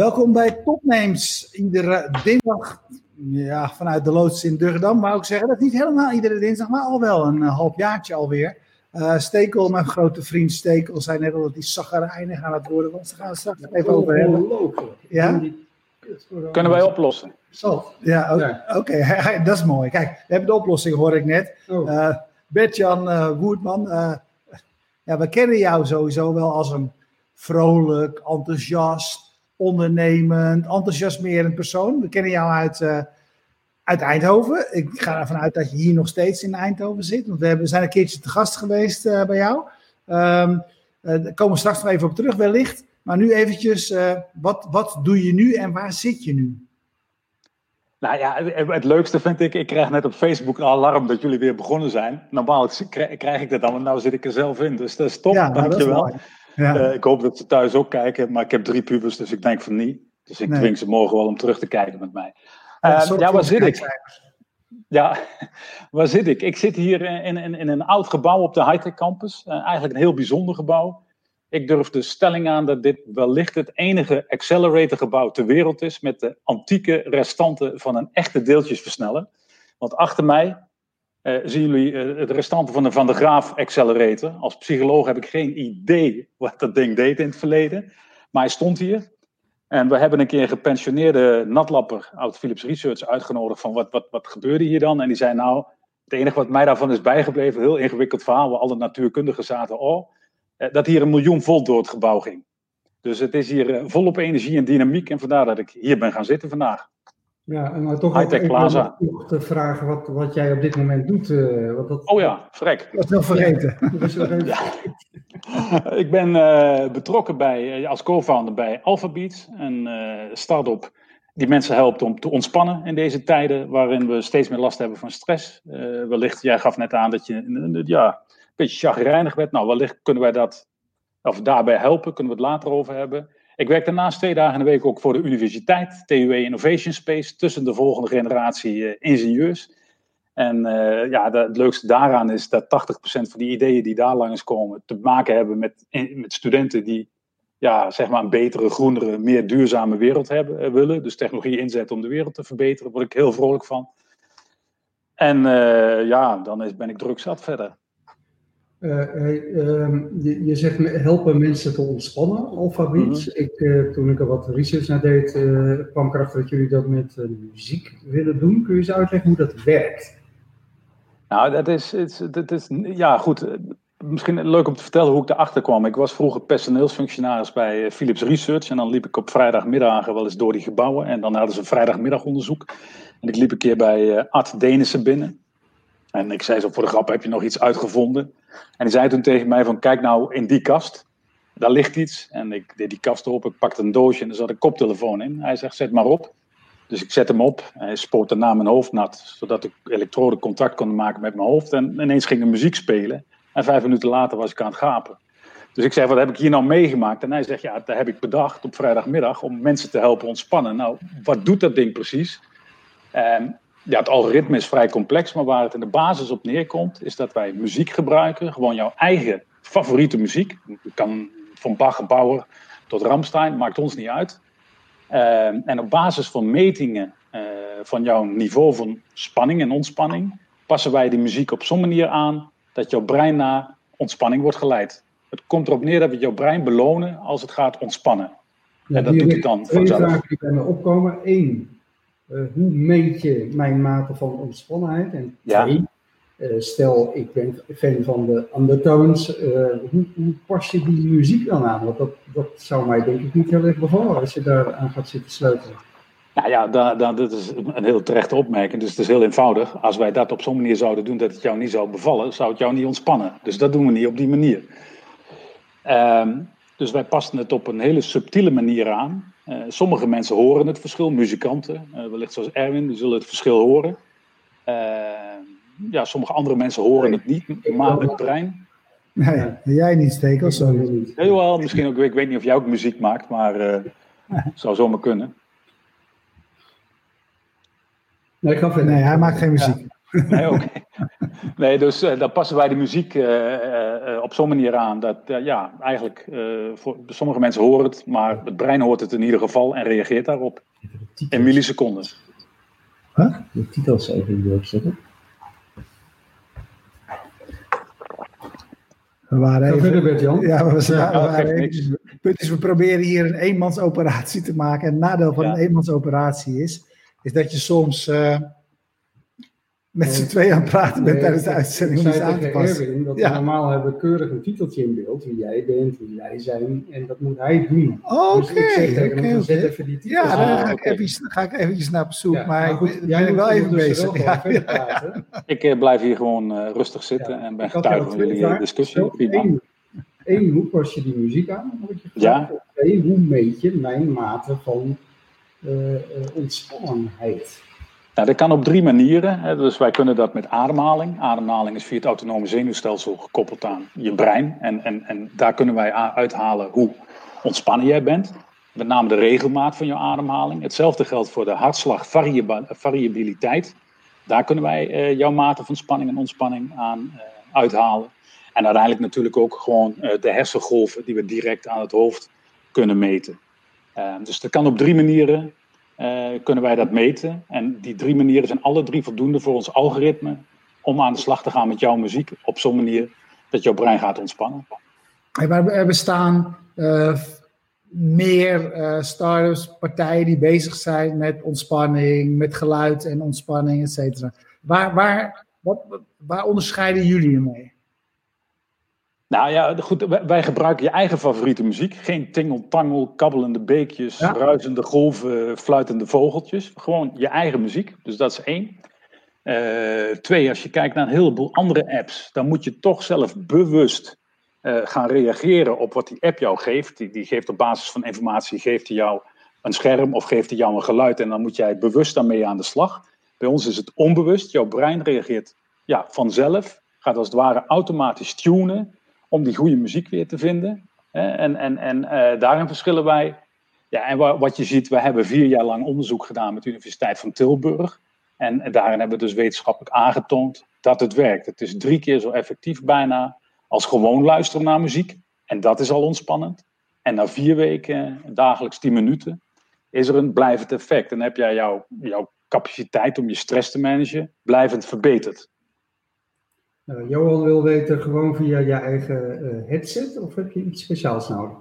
Welkom bij Topnames. Iedere dinsdag ja, vanuit de loods in Durgedam, wou ik zeggen. Dat is niet helemaal iedere dinsdag, maar al wel een uh, half jaartje alweer. Uh, Stekel, mijn grote vriend Stekel, zei net al dat hij zaggerijnig aan het worden was. Daar gaan we straks even over hebben. Ja? Kunnen wij oplossen? Zo, ja, oké, okay. dat is mooi. Kijk, we hebben de oplossing, hoor ik net. Oh. Uh, Bert-Jan uh, Woerdman, ja, we kennen jou sowieso wel als een vrolijk, enthousiast, ondernemend, enthousiasmerend persoon. We kennen jou uit, uh, uit Eindhoven. Ik ga ervan uit dat je hier nog steeds in Eindhoven zit. Want we, hebben, we zijn een keertje te gast geweest uh, bij jou. Um, uh, daar komen we straks nog even op terug, wellicht. Maar nu eventjes, wat, wat doe je nu en waar zit je nu? Nou ja, het leukste vind ik, ik krijg net op Facebook een alarm dat jullie weer begonnen zijn. Normaal krijg ik dat dan, maar nu zit ik er zelf in. Dus dat is top, ja, dankjewel. Dat is ja. Uh, ik hoop dat ze thuis ook kijken, maar ik heb drie pubers, dus ik denk van niet. Dus ik nee. dwing ze morgen wel om terug te kijken met mij. Uh, ja, waar zit ik? Ja, waar zit ik? Ik zit hier in, in, in een oud gebouw op de Hightech Campus. Uh, eigenlijk een heel bijzonder gebouw. Ik durf de stelling aan dat dit wellicht het enige acceleratorgebouw ter wereld is met de antieke restanten van een echte deeltjesversneller. Want achter mij uh, zien jullie uh, het restante van de Van de Graaf Accelerator. Als psycholoog heb ik geen idee wat dat ding deed in het verleden. Maar hij stond hier. En we hebben een keer een gepensioneerde natlapper uit Philips Research uitgenodigd van wat, wat, wat gebeurde hier dan? En die zei nou, het enige wat mij daarvan is bijgebleven, heel ingewikkeld verhaal, waar alle natuurkundigen zaten, oh, uh, dat hier een miljoen volt door het gebouw ging. Dus het is hier volop energie en dynamiek en vandaar dat ik hier ben gaan zitten vandaag. Ja, en maar toch Hightech Plaza. nog te vragen wat, wat jij op dit moment doet. Uh, wat dat... Oh ja, vrek. Dat is wel vergeten. Ja. ik ben uh, betrokken bij, als co-founder bij Alphabeats, een uh, start-up die mensen helpt om te ontspannen in deze tijden waarin we steeds meer last hebben van stress. wellicht, jij gaf net aan dat je ja, een beetje chagrijnig werd. Nou, wellicht kunnen wij dat, of daarbij helpen, kunnen we het later over hebben. Ik werk daarnaast twee dagen in de week ook voor de universiteit, TUE Innovation Space, tussen de volgende generatie uh, ingenieurs. En uh, ja, het leukste daaraan is dat 80% van die ideeën die daar langs komen te maken hebben met, met studenten die ja, zeg maar een betere, groenere, meer duurzame wereld hebben, uh, willen. Dus technologie inzetten om de wereld te verbeteren, daar word ik heel vrolijk van. En ja, dan is, ben ik druk zat verder. Uh, je, je, zegt helpen mensen te ontspannen. Mm -hmm. ik, uh, toen ik er wat research naar deed, uh, kwam ik erachter dat jullie dat met muziek willen doen. Kun je eens uitleggen hoe dat werkt? Nou, dat is, dat is ja goed. Misschien leuk om te vertellen hoe ik erachter kwam. Ik was vroeger personeelsfunctionaris bij Philips Research. En dan liep ik op vrijdagmiddagen wel eens door die gebouwen. En dan hadden ze een vrijdagmiddagonderzoek. En ik liep een keer bij Art Denissen binnen. En ik zei zo voor de grap, heb je nog iets uitgevonden? En hij zei toen tegen mij van, kijk nou in die kast. Daar ligt iets. En ik deed die kast op, ik pakte een doosje en er zat een koptelefoon in. Hij zegt, zet maar op. Dus ik zet hem op. Hij spoot daarna mijn hoofd nat, zodat ik elektroden contact kon maken met mijn hoofd. En ineens ging de muziek spelen. En vijf minuten later was ik aan het gapen. Dus ik zei, wat heb ik hier nou meegemaakt? En hij zegt, ja, dat heb ik bedacht op vrijdagmiddag om mensen te helpen ontspannen. Nou, wat doet dat ding precies? En ja, het algoritme is vrij complex, maar waar het in de basis op neerkomt, is dat wij muziek gebruiken, gewoon jouw eigen favoriete muziek. Het kan van Bach, Bauer tot Ramstein, maakt ons niet uit. Uh, en op basis van metingen uh, van jouw niveau van spanning en ontspanning, passen wij die muziek op zo'n manier aan dat jouw brein naar ontspanning wordt geleid. Het komt erop neer dat we jouw brein belonen als het gaat ontspannen. Ja, en dat doet het dan vanzelf. Twee vragen die bij me opkomen. Eén, hoe meet je mijn mate van ontspannenheid? En twee, uh, stel ik ben fan van de undertones, uh, hoe, hoe, pas je die muziek dan aan? Want dat, dat zou mij denk ik niet heel erg bevallen als je daar aan gaat zitten sleutelen. Nou ja, da, da, dat is een heel terechte opmerking. Dus het is heel eenvoudig. Als wij dat op zo'n manier zouden doen dat het jou niet zou bevallen, zou het jou niet ontspannen. Dus dat doen we niet op die manier. Um, dus wij passen het op een hele subtiele manier aan. Uh, sommige mensen horen het verschil, muzikanten, uh, wellicht zoals Erwin, die zullen het verschil horen. Uh, ja, sommige andere mensen horen het niet, maar het brein. Nee, jij niet, Stekel, sorry. Niet. Jawel, misschien ook, ik weet niet of jij ook muziek maakt, maar het zou zomaar kunnen. Nee, ik nee hij maakt geen muziek. Ja. Nee, oké. Okay. nee, dus uh, dan passen wij de muziek op zo'n manier aan dat, ja, eigenlijk, voor, sommige mensen horen het, maar het brein hoort het in ieder geval en reageert daarop. In milliseconden. Huh? De titels even hier opzetten. We waren even, Ja, we, waren, punt is, we proberen hier een eenmansoperatie te maken. En het nadeel van een eenmansoperatie is, is dat je soms uh, met z'n twee aan het praten bent tijdens de uitzending om iets aan te passen. Erwin, dat ja. normaal hebben we keurig een titeltje in beeld, wie jij bent, wie wij zijn, en dat moet hij doen. Oké, dus oké, oké. Ja, daar ga, ik even, ga ik eventjes naar op zoek, ja, maar, maar goed, ik ben wel even bezig. Ja. ik uh, blijf hier gewoon uh, rustig zitten en ben getuige van jullie discussie. Eén, hoe pas je die muziek aan? Ja. Twee, hoe meet je mijn mate van uh, ontspannenheid? Nou, dat kan op drie manieren. Dus wij kunnen dat met ademhaling. Ademhaling is via het autonome zenuwstelsel gekoppeld aan je brein. En, en, en daar kunnen wij uithalen hoe ontspannen jij bent. Met name de regelmaat van je ademhaling. Hetzelfde geldt voor de hartslagvariabiliteit. Daar kunnen wij uh, jouw mate van spanning en ontspanning aan uh, uithalen. En uiteindelijk natuurlijk ook gewoon uh, de hersengolven die we direct aan het hoofd kunnen meten. dus dat kan op drie manieren. Uh, kunnen wij dat meten. En die drie manieren zijn alle drie voldoende voor ons algoritme om aan de slag te gaan met jouw muziek op zo'n manier dat jouw brein gaat ontspannen. Er bestaan uh, meer uh, start-ups, partijen die bezig zijn met ontspanning, met geluid en ontspanning, et cetera. Waar, waar, wat, waar onderscheiden jullie je mee? Nou ja, goed, wij gebruiken je eigen favoriete muziek. Geen tingeltangel, kabbelende beekjes, ja. ruisende golven, fluitende vogeltjes. Gewoon je eigen muziek. Dus dat is één. Uh, twee, als je kijkt naar een heleboel andere apps, dan moet je toch zelf bewust uh, gaan reageren op wat die app jou geeft. Die, die geeft op basis van informatie, geeft hij jou een scherm of geeft hij jou een geluid en dan moet jij bewust daarmee aan de slag. Bij ons is het onbewust. Jouw brein reageert ja, vanzelf, gaat als het ware automatisch tunen om die goede muziek weer te vinden. En, en, en uh, daarin verschillen wij. Ja, en wat je ziet, we hebben vier jaar lang onderzoek gedaan met de Universiteit van Tilburg. En, daarin hebben we dus wetenschappelijk aangetoond dat het werkt. Het is drie keer zo effectief bijna als gewoon luisteren naar muziek. En dat is al ontspannend. En na vier weken, dagelijks tien minuten, is er een blijvend effect. En heb jij jouw, jouw capaciteit om je stress te managen blijvend verbeterd. Uh, Johan wil weten gewoon via je eigen uh, headset of heb je iets speciaals nodig?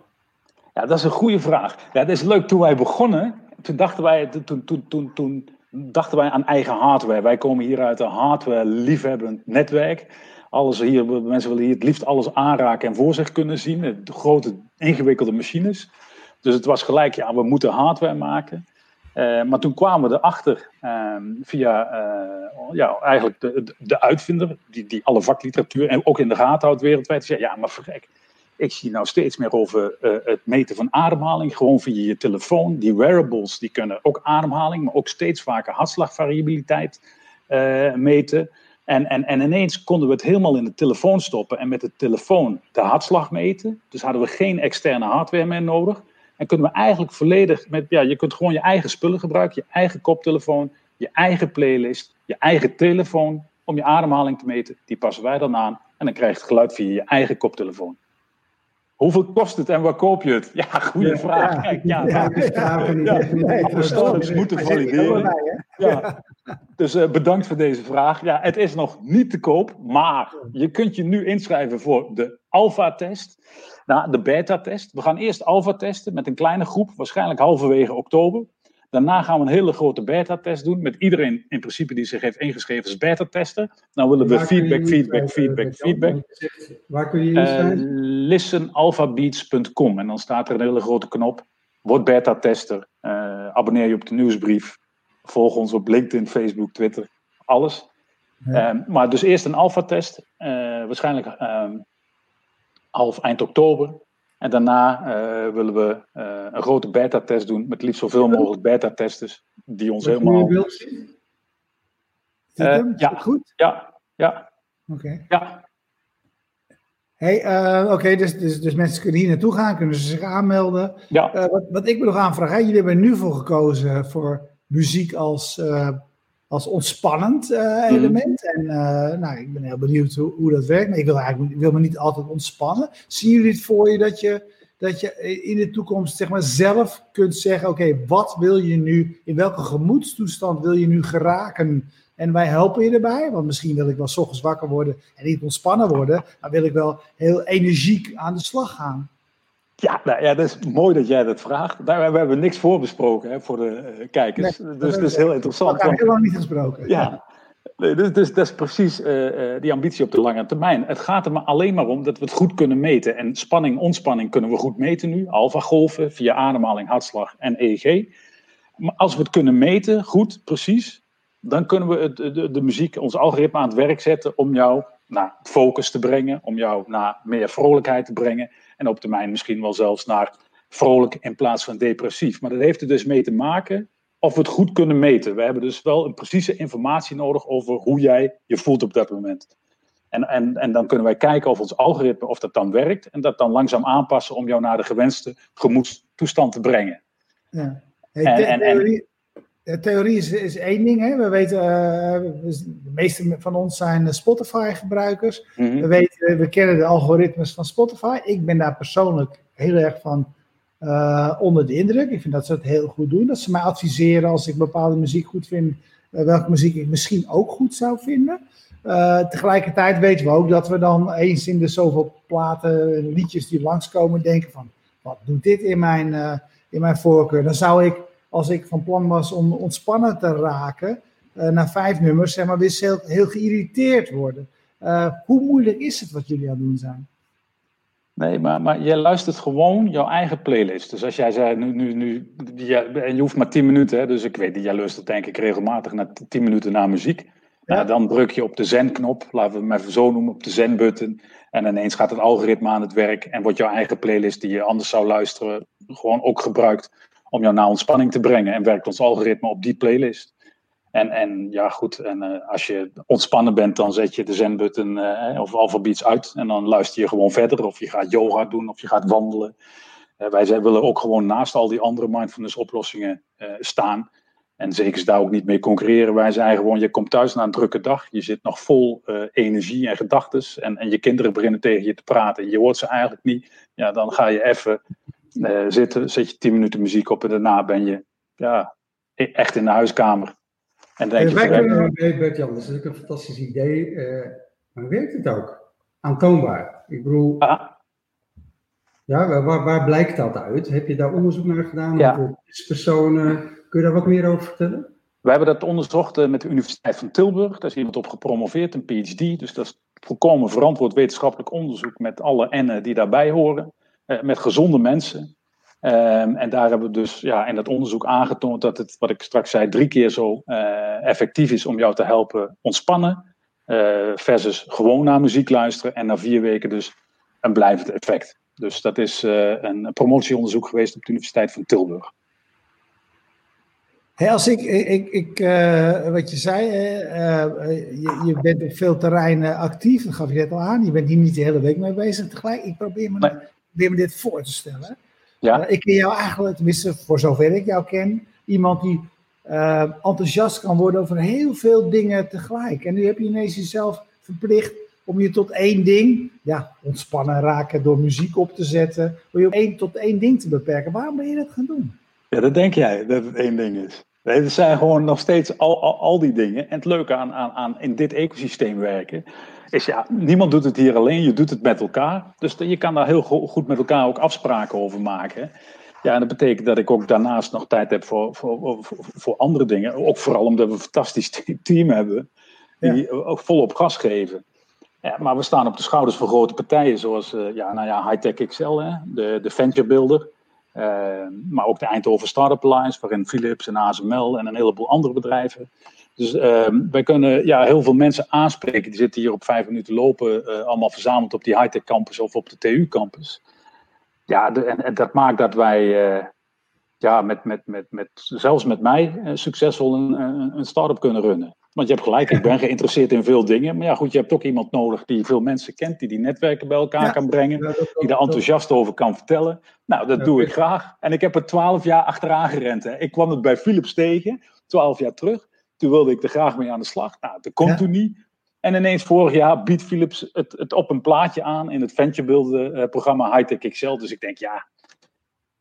Ja, dat is een goede vraag. Ja, is leuk. Toen wij begonnen, toen dachten wij, toen, toen, toen, toen dachten wij aan eigen hardware. Wij komen hier uit een hardware-liefhebbend netwerk. Alles hier, mensen willen hier het liefst alles aanraken en voor zich kunnen zien. De grote, ingewikkelde machines. Dus het was gelijk, ja, we moeten hardware maken. Uh, maar toen kwamen we erachter uh, via uh, ja, eigenlijk de, de uitvinder, die, die alle vakliteratuur en ook in de gaten houdt wereldwijd. Zei, ja, maar verrek, ik zie nou steeds meer over uh, het meten van ademhaling, gewoon via je telefoon. Die wearables die kunnen ook ademhaling, maar ook steeds vaker hartslagvariabiliteit meten. En, en, en ineens konden we het helemaal in de telefoon stoppen en met de telefoon de hartslag meten. Dus hadden we geen externe hardware meer nodig. En kunnen we eigenlijk volledig met, ja, je kunt gewoon je eigen spullen gebruiken, je eigen koptelefoon, je eigen playlist, je eigen telefoon om je ademhaling te meten. Die passen wij dan aan en dan krijg je het geluid via je eigen koptelefoon. Hoeveel kost het en waar koop je het? Ja, goede vraag. Kijk, ja, ja, ja, moeten valideren. Ja. Dus uh, bedankt voor deze vraag. Ja, het is nog niet te koop, maar je kunt je nu inschrijven voor de alpha-test. Nou, de beta-test. We gaan eerst alpha testen met een kleine groep, waarschijnlijk halverwege oktober. Daarna gaan we een hele grote beta-test doen met iedereen in principe die zich heeft ingeschreven als beta-tester. Dan willen we feedback, feedback, feedback, feedback. Waar kun je inschrijven? Uh, listenalphabeats.com en dan staat er een hele grote knop. Word beta-tester. Uh, abonneer je op de nieuwsbrief. Volg ons op LinkedIn, Facebook, Twitter. Alles. Um, maar dus eerst een alpha-test. Waarschijnlijk ehm, half eind oktober. En daarna uh, willen we uh, een grote beta-test doen met liefst zoveel mogelijk beta-testers die ons helemaal. Uh, ja, goed? Ja, ja. Oké. Okay. Ja. Hey, oké, dus, dus, dus mensen kunnen hier naartoe gaan, kunnen ze zich aanmelden. Ja. wat, wat ik me nog aanvraag, jullie hebben er nu voor gekozen voor muziek als als ontspannend mhm. element. En nou, ik ben heel benieuwd hoe, hoe dat werkt. Maar ik wil eigenlijk ik wil me niet altijd ontspannen. Zien jullie het voor je dat je dat je in de toekomst zeg maar, zelf kunt zeggen: Oké, wat wil je nu, in welke gemoedstoestand wil je nu geraken? En wij helpen je erbij, want misschien wil ik wel s ochtends wakker worden en niet ontspannen worden, maar wil ik wel heel energiek aan de slag gaan. Ja, nou ja, dat is mooi dat jij dat vraagt. we hebben niks voorbesproken hè, voor de uh, kijkers. dus dat is heel interessant. We hebben helemaal niet gesproken. Ja, Nee, dus, dus, dat is precies uh, die ambitie op de lange termijn. Het gaat er maar alleen maar om dat we het goed kunnen meten. En spanning, ontspanning kunnen we goed meten nu. Alpha-golven via ademhaling, hartslag en EEG. Maar als we het kunnen meten, goed, precies, dan kunnen we het, de, de, muziek, ons algoritme aan het werk zetten om jou naar focus te brengen, om jou naar meer vrolijkheid te brengen. En op termijn misschien wel zelfs naar vrolijk in plaats van depressief. Maar dat heeft er dus mee te maken of we het goed kunnen meten. We hebben dus wel een precieze informatie nodig over hoe jij je voelt op dat moment. En, en, en dan kunnen wij kijken of ons algoritme of dat dan werkt. En dat dan langzaam aanpassen om jou naar de gewenste gemoedstoestand te brengen. Ja. en, theorie, theorie is, is één ding. Hè? We weten, uh, de meeste van ons zijn Spotify-gebruikers. Mhm. We, weten, we kennen de algoritmes van Spotify. Ik ben daar persoonlijk heel erg van uh, onder de indruk. Ik vind dat ze het heel goed doen. Dat ze mij adviseren als ik bepaalde muziek goed vind, uh, welke muziek ik misschien ook goed zou vinden. Tegelijkertijd weten we ook dat we dan eens in de zoveel platen, liedjes die langskomen, denken van, wat doet dit in mijn, in mijn voorkeur? Dan zou ik, als ik van plan was om ontspannen te raken, na vijf nummers, zeg maar, weer heel, heel geïrriteerd worden. hoe moeilijk is het wat jullie aan het doen zijn? Nee, maar, maar jij luistert gewoon jouw eigen playlist. Dus als jij zei, nu, nu, nu ja, en je hoeft maar 10 minuten, hè, dus ik weet, jij luistert denk ik regelmatig naar 10 minuten naar muziek. Ja. Nou, dan druk je op de zen-knop, laten we het maar even zo noemen, op de zen-button. En ineens gaat het algoritme aan het werk en wordt jouw eigen playlist die je anders zou luisteren, gewoon ook gebruikt om jou naar ontspanning te brengen. En werkt ons algoritme op die playlist. En, en ja, goed, en uh, als je ontspannen bent, dan zet je de zenbutton uh, of alfabeets uit. En dan luister je gewoon verder. Of je gaat yoga doen, of je gaat wandelen. Uh, wij willen ook gewoon naast al die andere mindfulness oplossingen staan. En zeker daar ook niet mee concurreren. Wij zijn gewoon, je komt thuis na een drukke dag. Je zit nog vol energie en gedachten. En, en je kinderen beginnen tegen je te praten. Je hoort ze eigenlijk niet. Ja, dan ga je even zitten, zet je tien minuten muziek op. En daarna ben je ja, e-, echt in de huiskamer. En denk wij kunnen bij Bert-Jan, dat is natuurlijk een fantastisch idee. Uh, maar werkt het ook? Aantoonbaar. Ik bedoel, ah. ja, waar, waar, blijkt dat uit? Heb je daar onderzoek naar gedaan? Ja. personen? Kun je daar wat meer over vertellen? We hebben dat onderzocht eh, met de Universiteit van Tilburg. Daar is iemand op gepromoveerd, een PhD. Dus dat is volkomen verantwoord wetenschappelijk onderzoek met alle N'en die daarbij horen. Uh, met gezonde mensen. Um, en daar hebben we dus ja, in dat onderzoek aangetoond dat het, wat ik straks zei, drie keer zo uh, effectief is om jou te helpen ontspannen. Uh, versus gewoon naar muziek luisteren en na vier weken dus een blijvend effect. Dus dat is uh, een promotieonderzoek geweest op de Universiteit van Tilburg. Hey, als ik, ik, ik wat je zei, je, je, bent op veel terreinen actief, dat gaf je net al aan. Je bent hier niet de hele week mee bezig. Tegelijk, ik probeer me, probeer me dit voor te stellen. Ja. Uh, ik ken jou eigenlijk, tenminste voor zover ik jou ken, iemand die uh, enthousiast kan worden over heel veel dingen tegelijk. En nu heb je ineens jezelf verplicht om je tot één ding, ja, ontspannen raken door muziek op te zetten, om je op één tot één ding te beperken. Waarom ben je dat gaan doen? Ja, dat denk jij, dat het één ding is. Nee, er zijn gewoon nog steeds al, al, al die dingen. En het leuke aan, aan, aan in dit ecosysteem werken, is ja, niemand doet het hier alleen, je doet het met elkaar. Dus je kan daar heel goed met elkaar ook afspraken over maken. Ja, en dat betekent dat ik ook daarnaast nog tijd heb voor, voor, voor, andere dingen. Ook vooral omdat we een fantastisch team hebben, die ook volop gas geven. Ja, maar we staan op de schouders van grote partijen, zoals uh, ja, nou ja, Hightech XL, hè, de, de Venture Builder. Uh, maar ook de Eindhoven Startup Alliance, waarin Philips en ASML en een heleboel andere bedrijven dus uh, wij kunnen ja, heel veel mensen aanspreken. Die zitten hier op vijf minuten lopen, uh, allemaal verzameld op die high-tech campus of op de TU campus. Ja, en, en, dat maakt dat wij uh, ja, met, met, met, met, zelfs met mij uh, succesvol een, een, een start-up kunnen runnen. Want je hebt gelijk, ik ben geïnteresseerd in veel dingen. Maar ja, goed, je hebt ook iemand nodig die veel mensen kent, die die netwerken bij elkaar kan brengen, die daar enthousiast over kan vertellen. Nou, dat doe ik graag. En ik heb er twaalf jaar achteraan gerend. Hè. Ik kwam het bij Philips tegen, twaalf jaar terug. Toen wilde ik er graag mee aan de slag. Nou, dat komt toen niet. En ineens vorig jaar biedt Philips het, het op een plaatje aan in het venturebuilden uh, programma Hightech Excel. Dus ik denk, ja,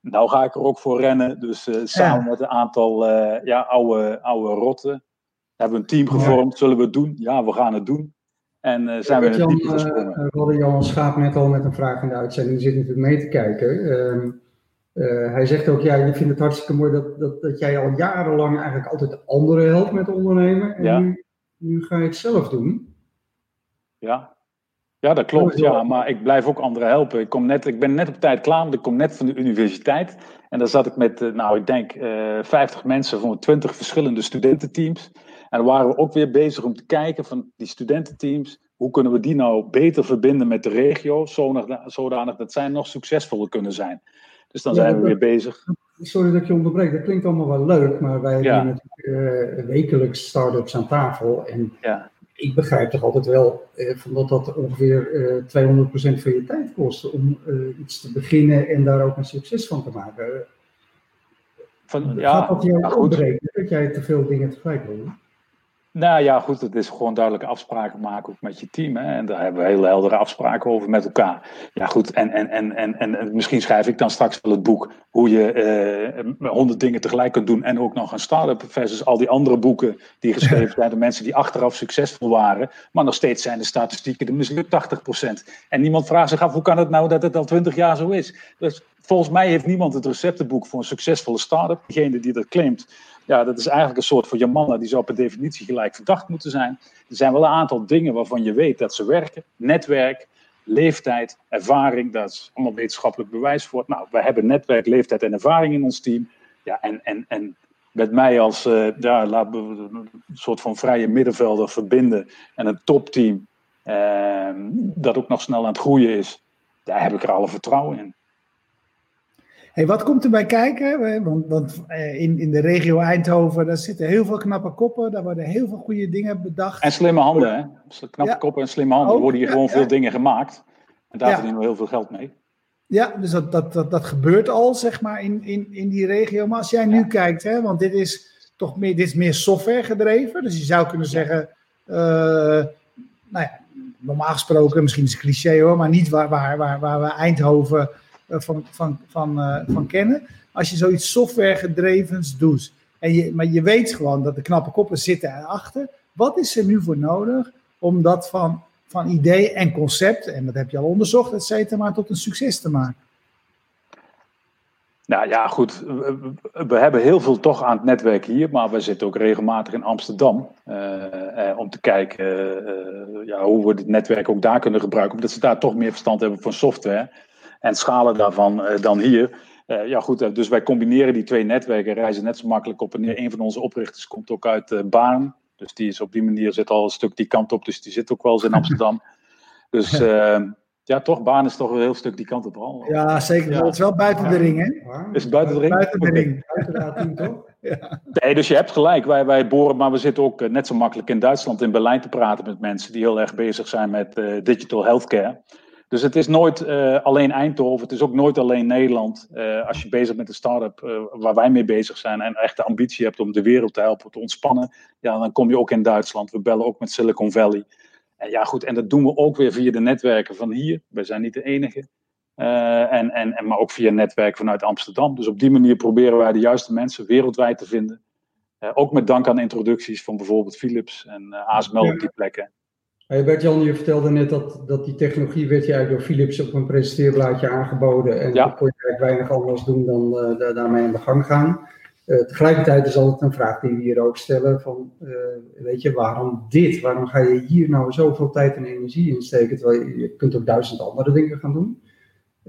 nou ga ik er ook voor rennen. Dus uh, samen met een aantal uh, ja, oude, oude rotten hebben we een team gevormd. Zullen we het doen? Ja, we gaan het doen. En uh, zijn we in het diepe gesprongen. hadden Jan Schaap net al met een vraag in de uitzending. Die zit natuurlijk mee te kijken. Ehm, hij zegt ook, ja, je vindt het hartstikke mooi dat, dat, dat jij al jarenlang eigenlijk altijd de anderen helpt met ondernemen. En nu, nu ga je het zelf doen. Ja, ja, dat klopt. Ja, maar ik blijf ook anderen helpen. Ik, kom net, ik ben net op tijd klaar, want ik kom net van de universiteit. En daar zat ik met, eh, nou, ik denk uh, eh, 50 mensen van 20 verschillende studententeams. En dan waren we ook weer bezig om te kijken van die studententeams. Hoe kunnen we die nou beter verbinden met de regio, zodanig, zodanig dat zij nog succesvoller kunnen zijn. Dus dan zijn we weer bezig. Sorry dat ik je onderbreek, dat klinkt allemaal wel leuk, maar wij hebben natuurlijk uh, wekelijks start-ups aan tafel. En ja ik begrijp toch altijd wel eh, van dat dat ongeveer eh, 200% van je tijd kost om uh, iets te beginnen en daar ook een succes van te maken. Van, ja, Gaat dat jou opbreken dat jij te veel dingen tegelijk wil doen? Nou ja, goed, het is gewoon duidelijke afspraken maken ook met je team. Hè? En daar hebben we hele heldere afspraken over met elkaar. Ja, goed, en, en, en, en, en misschien schrijf ik dan straks wel het boek hoe je eh, honderd dingen tegelijk kunt doen en ook nog een start-up versus al die andere boeken die geschreven zijn door mensen die achteraf succesvol waren. Maar nog steeds zijn de statistieken de mislukt 80%. En niemand vraagt zich af hoe kan het nou dat het al 20 jaar zo is. Dus volgens mij heeft niemand het receptenboek voor een succesvolle start-up. Degene die dat claimt, ja, dat is eigenlijk een soort van mannen die zou per definitie gelijk verdacht moeten zijn. Er zijn wel een aantal dingen waarvan je weet dat ze werken. Netwerk, leeftijd, ervaring, dat is allemaal wetenschappelijk bewijs voor. Nou, we hebben netwerk, leeftijd en ervaring in ons team. Ja, en, en, en met mij als uh, ja, laten we een soort van vrije middenvelder verbinden en een topteam uh, dat ook nog snel aan het groeien is, daar heb ik er alle vertrouwen in. Hey, wat komt er bij kijken? Want, want eh, in, in de regio Eindhoven, daar zitten heel veel knappe koppen. Daar worden heel veel goede dingen bedacht. En slimme handen, hè? Knappe koppen en slimme handen. er worden hier gewoon veel dingen gemaakt. En daar verdienen we heel veel geld mee. Ja, dus dat, dat, dat, dat gebeurt al, zeg maar, in, in, in die regio. Maar als jij nu kijkt, hè, want dit is toch meer, dit is meer software gedreven. Dus je zou kunnen zeggen, uh, nou ja, normaal gesproken, misschien is het cliché hoor, maar niet waar, waar, waar, waar we Eindhoven eh, van, van, van, uh, van kennen. Als je zoiets softwaregedrevens doet, en je, maar je weet gewoon dat de knappe koppen zitten erachter. Wat is er nu voor nodig om dat van, van idee en concept, en dat heb je al onderzocht, et cetera, maar tot een succes te maken? Nou ja, goed. We, hebben heel veel toch aan het netwerk hier, maar we zitten ook regelmatig in Amsterdam uh, om te kijken ja, hoe we dit netwerk ook daar kunnen gebruiken, omdat ze daar toch meer verstand hebben van software en schalen daarvan uh, dan hier. Uh, ja, goed, uh, dus wij combineren die twee netwerken, reizen net zo makkelijk op en neer. Een van onze oprichters komt ook uit uh, Baan. Dus die is op die manier zit al een stuk die kant op. Dus die zit ook wel eens in Amsterdam. dus ja, toch, Baan is toch een heel stuk die kant op al. Ja, zeker. Ja. Het is wel buiten de ring, hè? Is het buiten de ring? Buiten de ring. Buiten de toch? Ja. Nee, dus je hebt gelijk. Wij, wij boren, maar we zitten ook net zo makkelijk in Duitsland, in Berlijn te praten met mensen die heel erg bezig zijn met digital healthcare. Dus het is nooit uh, alleen Eindhoven, het is ook nooit alleen Nederland. Uh, als je bezig met een start-up uh, waar wij mee bezig zijn en echt de ambitie hebt om de wereld te helpen te ontspannen, ja, dan kom je ook in Duitsland. We bellen ook met Silicon Valley. En ja, goed, en dat doen we ook weer via de netwerken van hier. Wij zijn niet de enige. en, en, en, maar ook via netwerk vanuit Amsterdam. Dus op die manier proberen wij de juiste mensen wereldwijd te vinden. ook met dank aan introducties van bijvoorbeeld Philips en ASML op die plekken. Hey Bert-Jan, je vertelde net dat, dat die technologie werd je eigenlijk door Philips op een presenteerblaadje aangeboden. En ja. dan kon je eigenlijk weinig anders doen dan uh, daarmee aan de gang gaan. Uh, tegelijkertijd is altijd een vraag die we hier ook stellen van, uh, weet je, waarom dit? Waarom ga je hier nou zoveel tijd en energie in steken, terwijl je, je kunt ook duizend andere dingen gaan doen?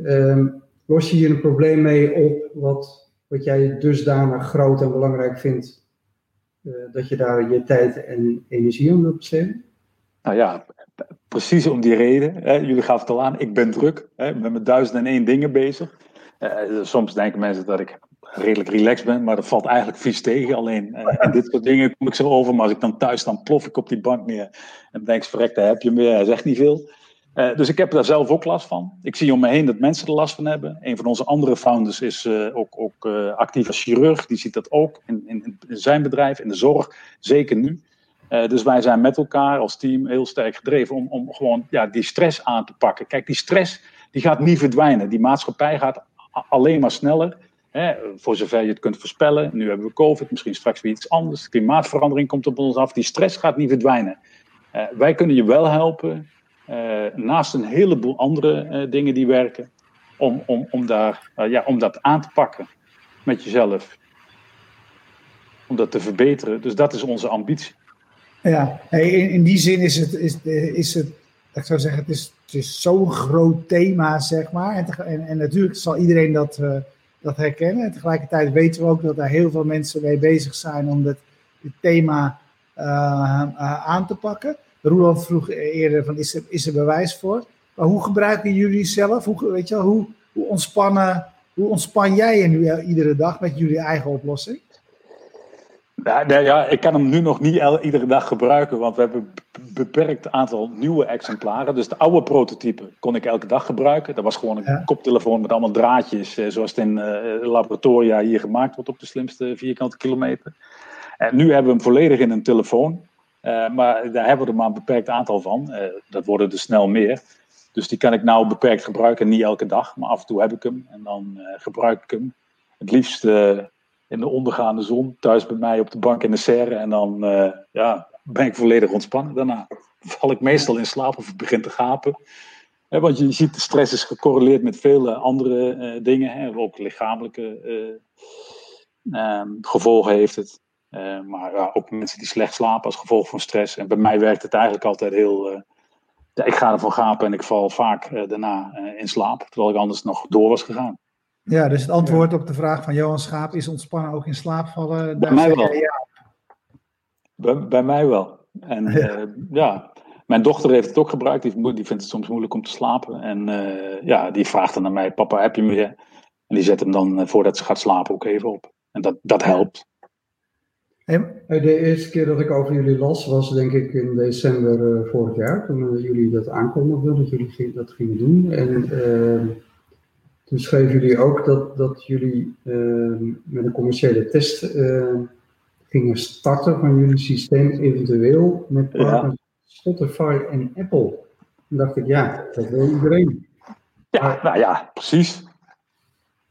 Ehm, los je hier een probleem mee op wat, wat jij dusdanig groot en belangrijk vindt, dat je daar je tijd en energie aan wilt besteden? Nou ja, precies om die reden. Hè, jullie gaven het al aan, ik ben druk. Hè, ben met duizend en één dingen bezig. Uh, soms denken mensen dat ik redelijk relaxed ben, maar dat valt eigenlijk vies tegen. Alleen uh, dit soort dingen kom ik zo over, maar als ik dan thuis dan plof ik op die bank neer. En denk ik, verrek, daar heb je meer, hij zegt niet veel. Uh, dus ik heb daar zelf ook last van. Ik zie om me heen dat mensen er last van hebben. Een van onze andere founders is uh, ook, ook actief als chirurg. Die ziet dat ook in, in, in, zijn bedrijf, in de zorg, zeker nu. Dus wij zijn met elkaar als team heel sterk gedreven om, om gewoon ja, die stress aan te pakken. Kijk, die stress die gaat niet verdwijnen. Die maatschappij gaat alleen maar sneller. Hè, voor zover je het kunt voorspellen. Nu hebben we COVID, misschien straks weer iets anders. Klimaatverandering komt op ons af. Die stress gaat niet verdwijnen. wij kunnen je wel helpen eh, naast een heleboel andere eh, dingen die werken, om, om, om, daar, eh, ja, om dat aan te pakken met jezelf. Om dat te verbeteren. Dus dat is onze ambitie. Ja, in, die zin is het, is, is het, ik zou zeggen, het is, het is zo'n groot thema, zeg maar. En, en, natuurlijk zal iedereen dat, dat herkennen. En tegelijkertijd weten we ook dat er heel veel mensen mee bezig zijn om dit, thema aan te pakken. Roland vroeg eerder van is er, is er bewijs voor? Maar hoe gebruiken jullie zelf? Hoe, weet je wel, hoe, hoe, ontspannen, hoe ontspan jij je nu iedere dag met jullie eigen oplossing? Ja, nee, ja, ik kan hem nu nog niet iedere dag gebruiken, want we hebben een beperkt aantal nieuwe exemplaren. Dus de oude prototype kon ik elke dag gebruiken. Dat was gewoon een koptelefoon met allemaal draadjes, eh, zoals het in uh, laboratoria hier gemaakt wordt op de slimste vierkante kilometer. En nu hebben we hem volledig in een telefoon. Eh, maar daar hebben we er maar een beperkt aantal van. Uh, dat worden er snel meer. Dus die kan ik nou beperkt gebruiken, niet elke dag, maar af en toe heb ik hem. En dan gebruik ik hem. Het liefst in de ondergaande zon, thuis bij mij op de bank in de serre. En dan ja, ben ik volledig ontspannen. Daarna val ik meestal in slaap of begin te gapen. want je ziet, de stress is gecorreleerd met vele andere dingen. Hè, ook lichamelijke ehm, gevolgen heeft het. Uh, maar uh, ook mensen die slecht slapen als gevolg van stress. En bij mij werkt het eigenlijk altijd heel. Uh, ik ga ervan gapen en ik val vaak eh, daarna in slaap, terwijl ik anders nog door was gegaan. Ja, dus het antwoord op de vraag van Johan Schaap is ontspannen ook in slaap vallen? Bij mij wel. Ja. Bij, bij, mij wel. En ja. ja. mijn dochter heeft het ook gebruikt. Die, die vindt het soms moeilijk om te slapen. En ja, die vraagt dan naar mij: Papa, heb je me? En die zet hem dan voordat ze gaat slapen ook even op. En dat, dat helpt. De eerste keer dat ik over jullie las was denk ik in december uh, vorig jaar, toen uh, jullie dat aankondigden, dat jullie dat gingen doen. En uh, toen schreven jullie ook dat, dat jullie ehm, met een commerciële test ehm, gingen starten van jullie systeem, eventueel met partners Spotify en Apple. Toen dacht ik, ja, dat wil iedereen. Ja, nou ja, precies.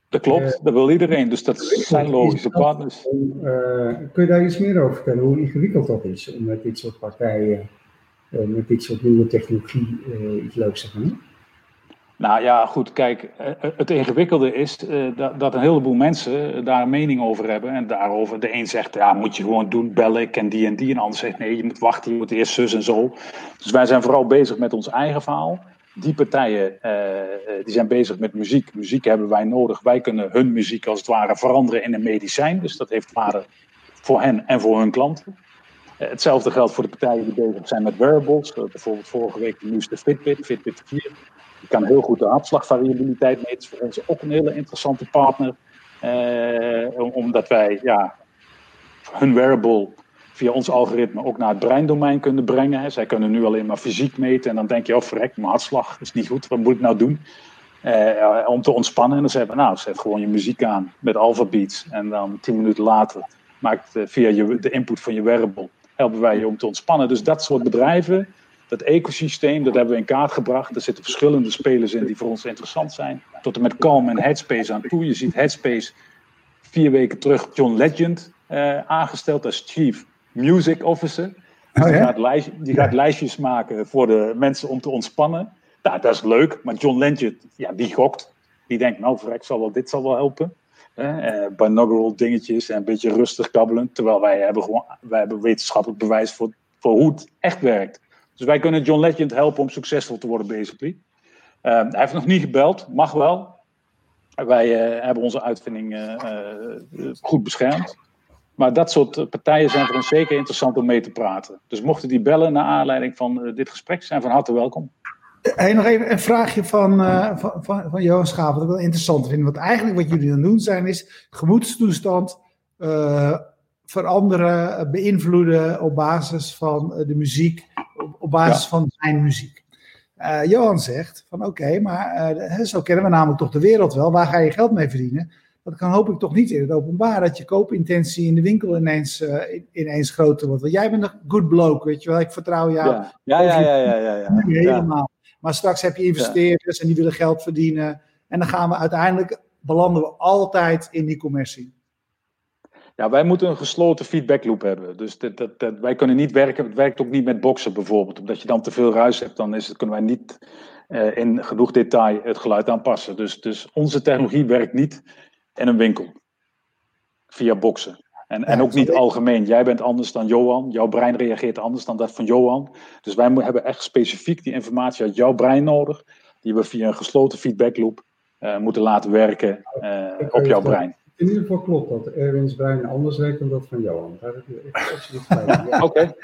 Dat klopt, uh, dat wil iedereen. Dus dat zijn logische partners. Uh, kun je daar iets meer over vertellen? Hoe ingewikkeld dat is om met dit soort partijen, uh, met dit soort nieuwe technologie iets leuks te doen? Nou ja, goed, kijk, het ingewikkelde is dat, dat, een heleboel mensen daar een mening over hebben. En daarover, de een zegt, ja, moet je gewoon doen, bellen, ik en die en die. En de ander zegt, nee, je moet wachten, je moet eerst zus en zo. Dus wij zijn vooral bezig met ons eigen verhaal die partijen die zijn bezig met muziek. Muziek hebben wij nodig. Wij kunnen hun muziek als het ware veranderen in een medicijn. Dus dat heeft waarde voor hen en voor hun klanten. Hetzelfde geldt voor de partijen die bezig zijn met wearables. bijvoorbeeld vorige week de nieuwste Fitbit, Fitbit 4. Die kan heel goed de hartslagvariabiliteit meten. Is voor ons ook een hele interessante partner. omdat wij ja, hun wearable via ons algoritme ook naar het breindomein kunnen brengen. Zij kunnen nu alleen maar fysiek meten en dan denk je, oh verrek, mijn hartslag is niet goed, wat moet ik nou doen? Uh, om te ontspannen. En dan zeggen we, nou, zet gewoon je muziek aan met Alpha Beats. En dan tien minuten later maakt uh, via je, de input van je wearable, helpen wij je om te ontspannen. Dus dat soort bedrijven, dat ecosysteem, dat hebben we in kaart gebracht. Er zitten verschillende spelers in die voor ons interessant zijn. Tot en met Calm en Headspace aan toe. Je ziet Headspace vier weken terug John Legend uh, aangesteld als chief music officer. Dus oh, die, gaat lijst, die gaat lijstjes maken voor de mensen om te ontspannen. Nou, dat is leuk, maar John Legend, ja, die gokt. Die denkt, nou, vrek, zal wel, dit zal wel helpen. Eh, binaural dingetjes en een beetje rustig kabbelen. Terwijl wij hebben, gewoon, wij hebben wetenschappelijk bewijs voor, voor hoe het echt werkt. Dus wij kunnen John Legend helpen om succesvol te worden, basically. Uh, hij heeft nog niet gebeld, mag wel. Wij uh, hebben onze uitvinding uh, goed beschermd. Maar dat soort eh, partijen zijn voor ons zeker interessant om mee te praten. Dus mochten die bellen naar aanleiding van dit gesprek, zijn van harte welkom. Hey, nog even een vraagje van, van, van, van Johan Schaap, wat ik wel interessant vind. Want eigenlijk wat jullie dan doen zijn, is gemoedstoestand veranderen, beïnvloeden op basis van de muziek, op, basis ja. van zijn muziek. Johan zegt van oké, maar zo kennen we namelijk toch de wereld wel. Waar ga je geld mee verdienen? Dat kan hoop ik toch niet in het openbaar, dat je koopintentie in de winkel ineens, ineens groter wordt. Want jij bent een good bloke, weet je wel. Ik vertrouw jou. Ja, ja, ja. ja, ja, ja, ja. Helemaal. Maar straks heb je investeerders en die willen geld verdienen. En dan gaan we uiteindelijk, belanden we altijd in die commercie. Ja, wij moeten een gesloten feedbackloop hebben. Dus dat, dat, dat, wij kunnen niet werken, het werkt ook niet met boksen bijvoorbeeld. Omdat je dan te veel ruis hebt, dan is het, kunnen wij niet uh, in genoeg detail het geluid aanpassen. Dus, dus onze technologie werkt niet in een winkel via boksen. En, en ook niet algemeen. Jij bent anders dan Johan. Jouw brein reageert anders dan dat van Johan. Dus wij hebben echt specifiek die informatie uit jouw brein nodig. Die we via een gesloten feedbackloop uh, moeten laten werken uh, op jouw brein. In ieder geval klopt dat Erwin's brein anders werkt dan dat van Johan. Daar heb je absoluut gelijk. Oké,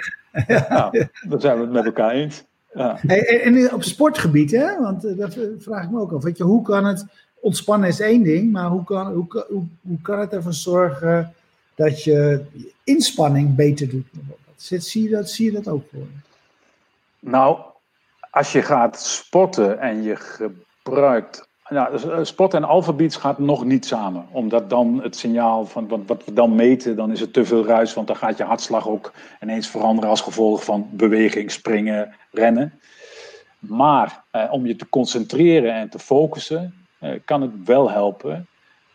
nou, dan zijn we het met elkaar eens. Ja. Hey, en op sportgebied, hè? want uh, dat vraag ik me ook af. Weet je, hoe kan het, ontspannen is één ding, maar hoe kan, hoe, hoe, hoe kan het ervoor zorgen dat je inspanning beter doet? Zie je dat, zie je dat ook voor? Nou, als je gaat sporten en je gebruikt eh, sport en alfabeets gaat nog niet samen. Omdat dan het signaal van wat, wat, we dan meten, dan is het te veel ruis. Want dan gaat je hartslag ook ineens veranderen als gevolg van beweging, springen, rennen. Maar eh, om je te concentreren en te focussen, eh, kan het wel helpen.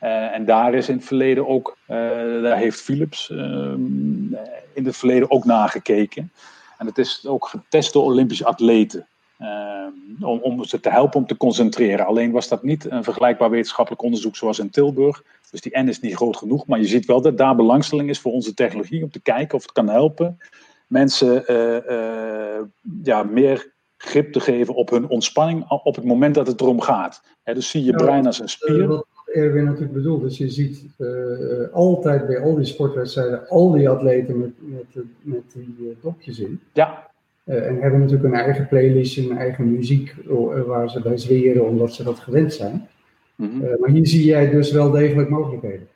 Uh, en daar is in het verleden ook, uh, daar heeft Philips ehm, in het verleden ook nagekeken. En het is ook getest door Olympische atleten. Ehm, om, om ze te helpen om te concentreren. Alleen was dat niet een vergelijkbaar wetenschappelijk onderzoek zoals in Tilburg. Dus die N is niet groot genoeg. Maar je ziet wel dat daar belangstelling is voor onze technologie om te kijken of het kan helpen mensen uh, uh, ja, meer grip te geven op hun ontspanning op het moment dat het erom gaat. dus zie je brein als een spier. Wat Erwin natuurlijk bedoelt, dus je ziet uh, altijd bij al die sportwedstrijden al die atleten met, met, met die dopjes in. Ja. Uh, en hebben natuurlijk een eigen playlist, een eigen muziek uh, waar ze bij zweren, omdat ze dat gewend zijn. Mm -hmm. uh, maar hier zie jij dus wel degelijk mogelijkheden.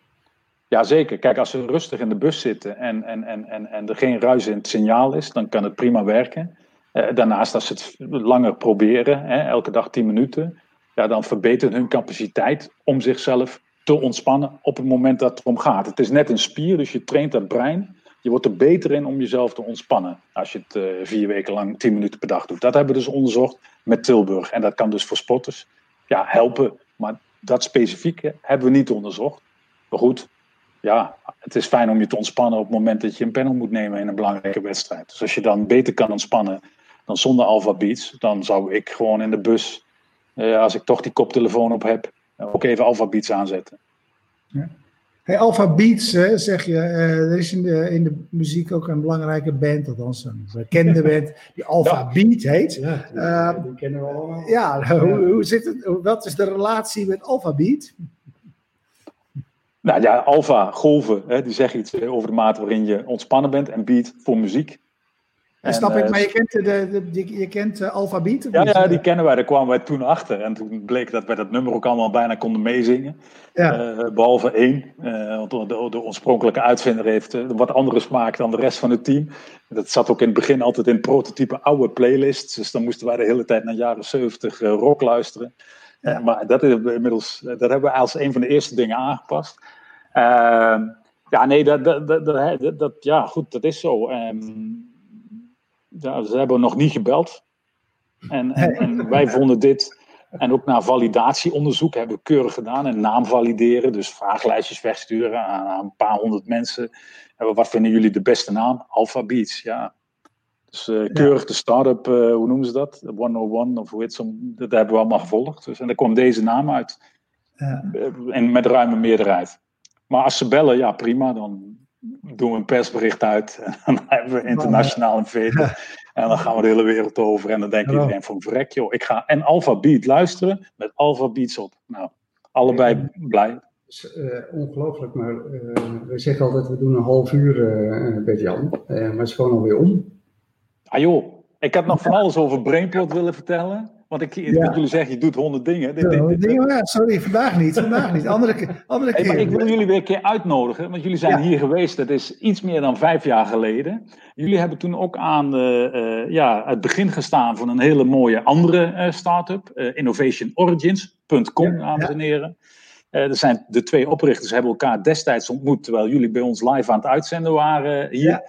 Jazeker. Kijk, als ze rustig in de bus zitten en, en, en, en, en er geen ruis in het signaal is, dan kan het prima werken. daarnaast, als ze het langer proberen, hè, elke dag 10 minuten, ja, dan verbetert hun capaciteit om zichzelf te ontspannen op het moment dat het om gaat. Het is net een spier, dus je traint dat brein je wordt er beter in om jezelf te ontspannen. Als je het uh, vier weken lang tien minuten per dag doet. Dat hebben we dus onderzocht met Tilburg. En dat kan dus voor sporters ja, helpen. Maar dat specifieke hebben we niet onderzocht. Maar goed, ja, het is fijn om je te ontspannen op het moment dat je een panel moet nemen in een belangrijke wedstrijd. Dus als je dan beter kan ontspannen dan zonder Alpha Beats, dan zou ik gewoon in de bus, uh, als ik toch die koptelefoon op heb, ook even Alpha Beats aanzetten. Ja. Hey, Alpha Beats, hè, zeg je, uh, er is in de, in de muziek ook een belangrijke band, althans een bekende band, die Alpha ja. Beat heet. Ja, die, uh, die, kennen we allemaal. Ja, ja. Hoe, hoe, zit het, wat is de relatie met Alpha Beat? Nou ja, alpha, golven, hè, die zeggen iets over de mate waarin je ontspannen bent en beat voor muziek. En, snap ik, maar je kent, de, de, je kent uh, Alphabeat? Ja, ja, die kennen wij. Daar kwamen wij toen achter. En toen bleek dat wij dat nummer ook allemaal bijna konden meezingen. Ja. Uh, behalve één. Uh, want de, de, oorspronkelijke uitvinder heeft wat andere smaak dan de rest van het team. Dat zat ook in het begin altijd in prototype oude playlists. Dus dan moesten wij de hele tijd naar jaren 70 rock luisteren. Ja. maar dat, is inmiddels, dat hebben we als een van de eerste dingen aangepast. Ehm, ja, nee, dat, dat, dat, dat, ja, goed, dat is zo. Um, ja, ze hebben nog niet gebeld. En, en, en, wij vonden dit, en ook na validatieonderzoek hebben we keurig gedaan. En naam valideren, dus vraaglijstjes wegsturen aan, een paar honderd mensen. En wat vinden jullie de beste naam? Alpha Beats, ja. Dus uh, keurig de start-up, uh, hoe noemen ze dat? 101 of hoe heet? Dat hebben we allemaal gevolgd. Dus, en daar kwam deze naam uit. Ja. En met ruime meerderheid. Maar als ze bellen, ja prima, dan doen we een persbericht uit. En dan hebben we internationaal een veto. En dan gaan we de hele wereld over. En dan denkt iedereen van vrek joh, ik ga en Alpha Beat luisteren met Alpha Beats op. Nou, allebei blij. Uh, ongelooflijk, maar uh, we zeggen altijd we doen een half uur, uh, Jan. maar het is gewoon alweer om. Ah joh, ik had nog van alles over Brainplot willen vertellen. Want ik, ik jullie zeggen, je doet honderd dingen. Dit, dit, dingen sorry, vandaag niet. Vandaag niet. Andere, andere keer. ik wil jullie weer een keer uitnodigen, want jullie zijn hier geweest. Dat is iets meer dan vijf jaar geleden. Jullie hebben toen ook aan uh, ja, het begin gestaan van een hele mooie andere uh, start-up. innovationorigins.com, dames en heren. er zijn de twee oprichters hebben elkaar destijds ontmoet, terwijl jullie bij ons live aan het uitzenden waren hier.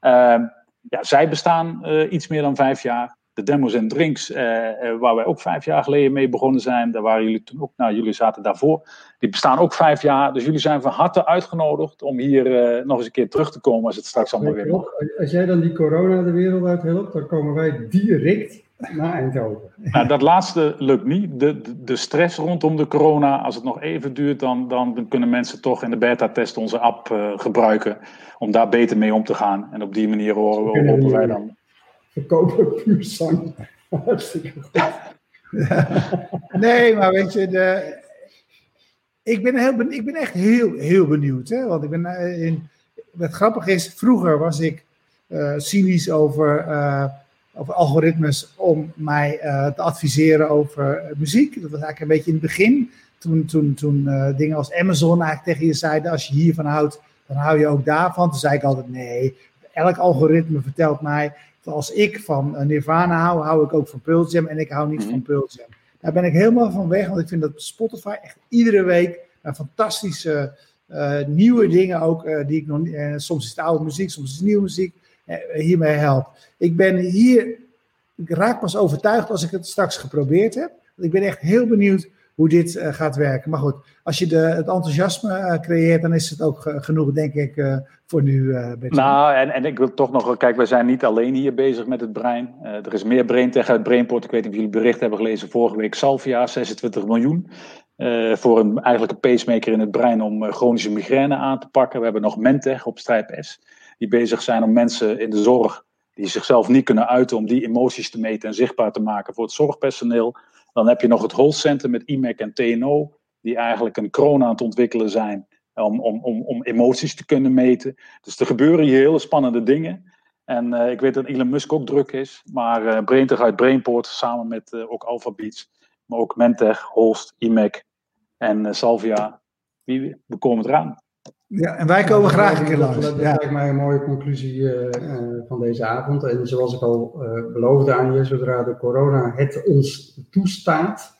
Ehm, ja, zij bestaan iets meer dan vijf jaar de demos en drinks, eh, eh, waar wij ook vijf jaar geleden mee begonnen zijn. Daar waren jullie toen ook, nou jullie zaten daarvoor. Die bestaan ook vijf jaar. Dus jullie zijn van harte uitgenodigd om hier uh, nog eens een keer terug te komen als het straks allemaal weer mag. Als jij dan die corona de wereld uit helpt, dan komen wij direct naar Eindhoven. Nou, dat laatste lukt niet. De, de, stress rondom de corona, als het nog even duurt, dan, dan kunnen mensen toch in de beta-test onze app uh, gebruiken om daar beter mee om te gaan. En op die manier horen we, hopen wij dan verkopen puur zang. Hartstikke goed. Nee, maar weet je, de, ik, ben heel, ik ben echt heel, heel benieuwd. Hè? Want ik ben eh, in, wat grappig is, vroeger was ik uh, cynisch over, uh, over algoritmes om mij te adviseren over muziek. Dat was eigenlijk een beetje in het begin. Toen, toen, toen dingen als Amazon eigenlijk tegen je zeiden, als je hiervan houdt, dan hou je ook daarvan. Toen zei ik altijd, nee, elk algoritme vertelt mij als ik van eh, Nirvana hou, hou ik ook van Pearl Jam en ik hou niet van mhm. Pearl Jam. Daar ben ik helemaal van weg, want ik vind dat Spotify echt iedere week een fantastische uh, nieuwe dingen ook, uh, die ik nog niet, uh, soms is het oude muziek, soms is het nieuwe muziek, hiermee helpt. Ik ben hier, ik raak pas overtuigd als ik het straks geprobeerd heb. Want ik ben echt heel benieuwd hoe dit uh, gaat werken. Maar goed, als je de, het enthousiasme uh, creëert, dan is het ook uh, genoeg, denk ik, voor nu. nou, en, en ik wil toch nog, kijk, we zijn niet alleen hier bezig met het brein. er is meer braintech uit Brainport. Ik weet niet of jullie bericht hebben gelezen vorige week. Salvia, 26 miljoen. voor een, eigenlijk een pacemaker in het brein om chronische migraine aan te pakken. We hebben nog Mentech op Strijp S. Die bezig zijn om mensen in de zorg die zichzelf niet kunnen uiten, om die emoties te meten en zichtbaar te maken voor het zorgpersoneel. Dan heb je nog het Holst Center met IMEC en TNO, die eigenlijk een kroon aan het ontwikkelen zijn om, om, om, om emoties te kunnen meten. Dus er gebeuren hier hele spannende dingen. En uh, ik weet dat Elon Musk ook druk is, maar uh, uit Brainport samen met uh, ook Alphabeats, maar ook Mentech, Holst, IMEC en Salvia, wie, we komen eraan. Ja, en wij komen graag een keer langs. Dat, dat lijkt mij een mooie conclusie uh, uh, van deze avond. En zoals ik al uh, beloofde aan je, zodra de corona het ons toestaat,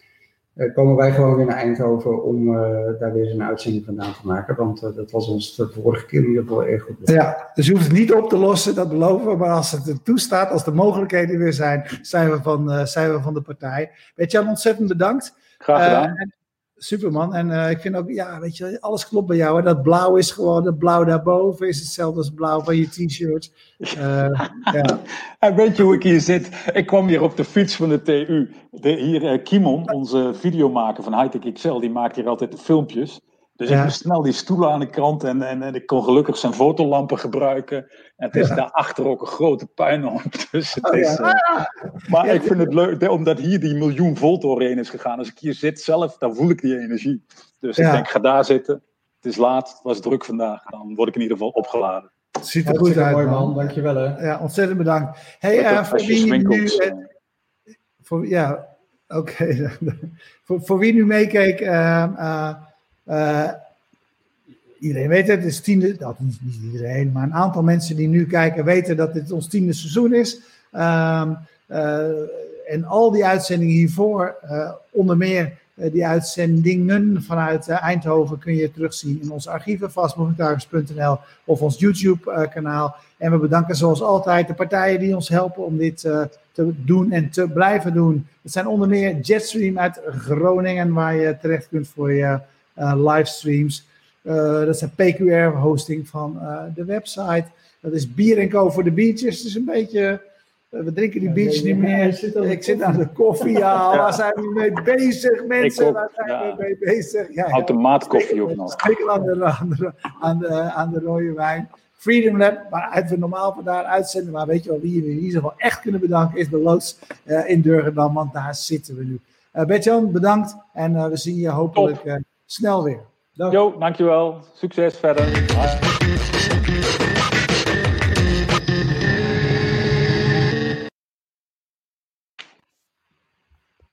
komen wij gewoon weer naar Eindhoven om daar weer een uitzending vandaan te maken. Want dat was ons de vorige keer in ieder geval erg goed. Ja, dus je hoeft het niet op te lossen, dat beloven we. Maar als het er toestaat, als de mogelijkheden weer zijn, zijn we van, zijn we van de partij. Weet je, ontzettend bedankt. Graag gedaan. Superman. En uh, ik vind ook, ja, weet je, alles klopt bij jou. Hè? Dat blauw is gewoon, dat blauw daarboven is hetzelfde als blauw van je t-shirt. Uh, ja. En weet je hoe ik hier zit? Ik kwam hier op de fiets van de TU. De, hier, uh, Kimon, onze videomaker van Hightech XL, die maakt hier altijd de filmpjes. Dus ik moest snel die stoelen aan de kant en, en, en ik kon gelukkig zijn fotolampen gebruiken. En het is ja. daarachter ook een grote puinhoop. Dus het oh, is, uh, maar ik vind het leuk, omdat hier die miljoen volt doorheen is gegaan. Als ik hier zit zelf, dan voel ik die energie. Dus ik denk, ga daar zitten. Het is laat, het was druk vandaag. Dan word ik in ieder geval opgeladen. Ziet er goed uit, mooi man. Dankjewel hè. Ja, ontzettend bedankt. Hey, uh, voor wie nu... voor, ja, oké. Okay. voor, voor wie nu meekeek... Uh, iedereen weet het, het is tiende, dat niet, niet, iedereen, maar een aantal mensen die nu kijken weten dat dit ons tiende seizoen is. Um, uh, en al die uitzendingen hiervoor, uh, onder meer die uitzendingen vanuit Eindhoven, kun je terugzien in onze archieven, vastmovingtargets.nl of ons YouTube-kanaal. En we bedanken zoals altijd de partijen die ons helpen om dit te doen en te blijven doen. Het zijn onder meer Jetstream uit Groningen, waar je terecht kunt voor je livestreams. Uh, dat is PQR hosting van uh, de website. Dat is Bier Co voor de beaches. Is een beetje, we drinken die beach niet meer. Zit ik zit aan de koffie. Ja, waar zijn we mee bezig, mensen? Waar zijn ja. we mee bezig? Ja, Automaatkoffie ook nog. Zeker aan de, aan, de, aan, de, aan de rode wijn. Freedom Lab, waaruit we normaal vandaar uitzenden. Maar weet je wel, wie we in ieder geval echt kunnen bedanken, is de loods uh, in Durgendam, want daar zitten we nu. Uh, Bertjan, bedankt en uh, we zien je hopelijk snel weer. Dag. Jo, dankjewel. Succes verder.